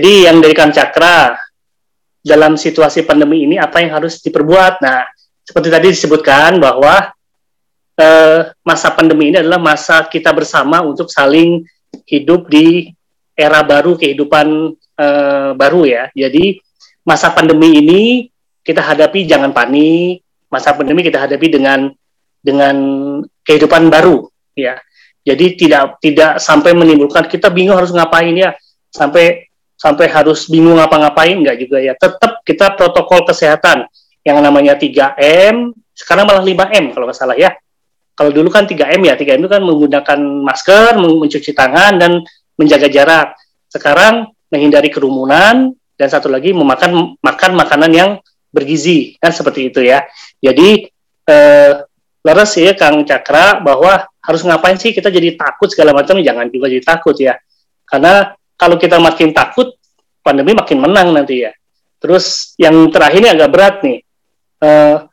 Jadi yang dari Kang Cakra dalam situasi pandemi ini apa yang harus diperbuat? Nah, seperti tadi disebutkan bahwa eh, masa pandemi ini adalah masa kita bersama untuk saling hidup di era baru kehidupan eh, baru ya. Jadi masa pandemi ini kita hadapi jangan panik. Masa pandemi kita hadapi dengan dengan kehidupan baru ya. Jadi tidak tidak sampai menimbulkan kita bingung harus ngapain ya sampai sampai harus bingung ngapa-ngapain enggak juga ya. Tetap kita protokol kesehatan yang namanya 3M, sekarang malah 5M kalau nggak salah ya. Kalau dulu kan 3M ya, 3M itu kan menggunakan masker, mencuci tangan dan menjaga jarak. Sekarang menghindari kerumunan dan satu lagi memakan makan makanan yang bergizi kan seperti itu ya. Jadi eh, leres ya Kang Cakra bahwa harus ngapain sih kita jadi takut segala macam jangan juga jadi takut ya. Karena kalau kita makin takut, pandemi makin menang nanti ya. Terus yang terakhir ini agak berat nih. Uh,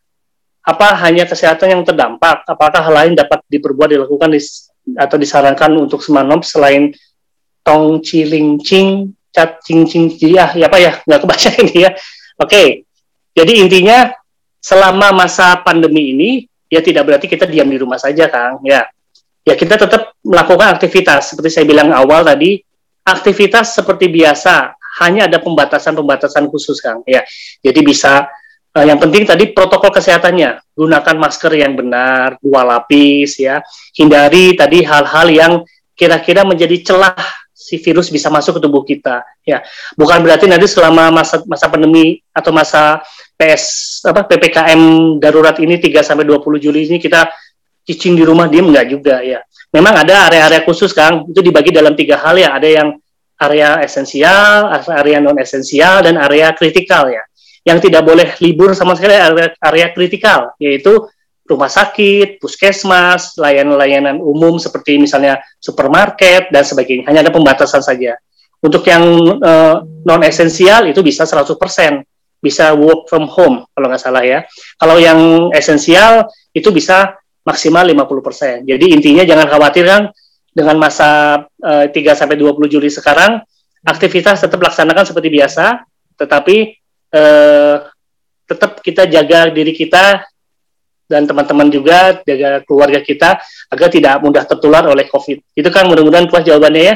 apa hanya kesehatan yang terdampak? Apakah hal lain dapat diperbuat, dilakukan dis, atau disarankan untuk semanop selain tong ciling cing, cat cing cing ya, ya apa ya? Nggak kebaca ini ya. Oke, okay. jadi intinya selama masa pandemi ini ya tidak berarti kita diam di rumah saja, Kang. Ya, ya kita tetap melakukan aktivitas seperti saya bilang awal tadi aktivitas seperti biasa, hanya ada pembatasan-pembatasan khusus, Kang. Ya, jadi bisa uh, yang penting tadi protokol kesehatannya, gunakan masker yang benar, dua lapis, ya. Hindari tadi hal-hal yang kira-kira menjadi celah si virus bisa masuk ke tubuh kita, ya. Bukan berarti nanti selama masa masa pandemi atau masa PS apa PPKM darurat ini 3 sampai 20 Juli ini kita cicing di rumah diem enggak juga ya memang ada area-area khusus Kang itu dibagi dalam tiga hal ya ada yang area esensial, area non esensial dan area kritikal ya. Yang tidak boleh libur sama sekali area, area kritikal yaitu rumah sakit, puskesmas, layanan-layanan umum seperti misalnya supermarket dan sebagainya. Hanya ada pembatasan saja. Untuk yang uh, non esensial itu bisa 100%, bisa work from home kalau nggak salah ya. Kalau yang esensial itu bisa maksimal 50%. Jadi intinya jangan khawatir kan dengan masa uh, 3 sampai 20 Juli sekarang aktivitas tetap laksanakan seperti biasa, tetapi uh, tetap kita jaga diri kita dan teman-teman juga jaga keluarga kita agar tidak mudah tertular oleh COVID. Itu kan mudah-mudahan puas jawabannya ya.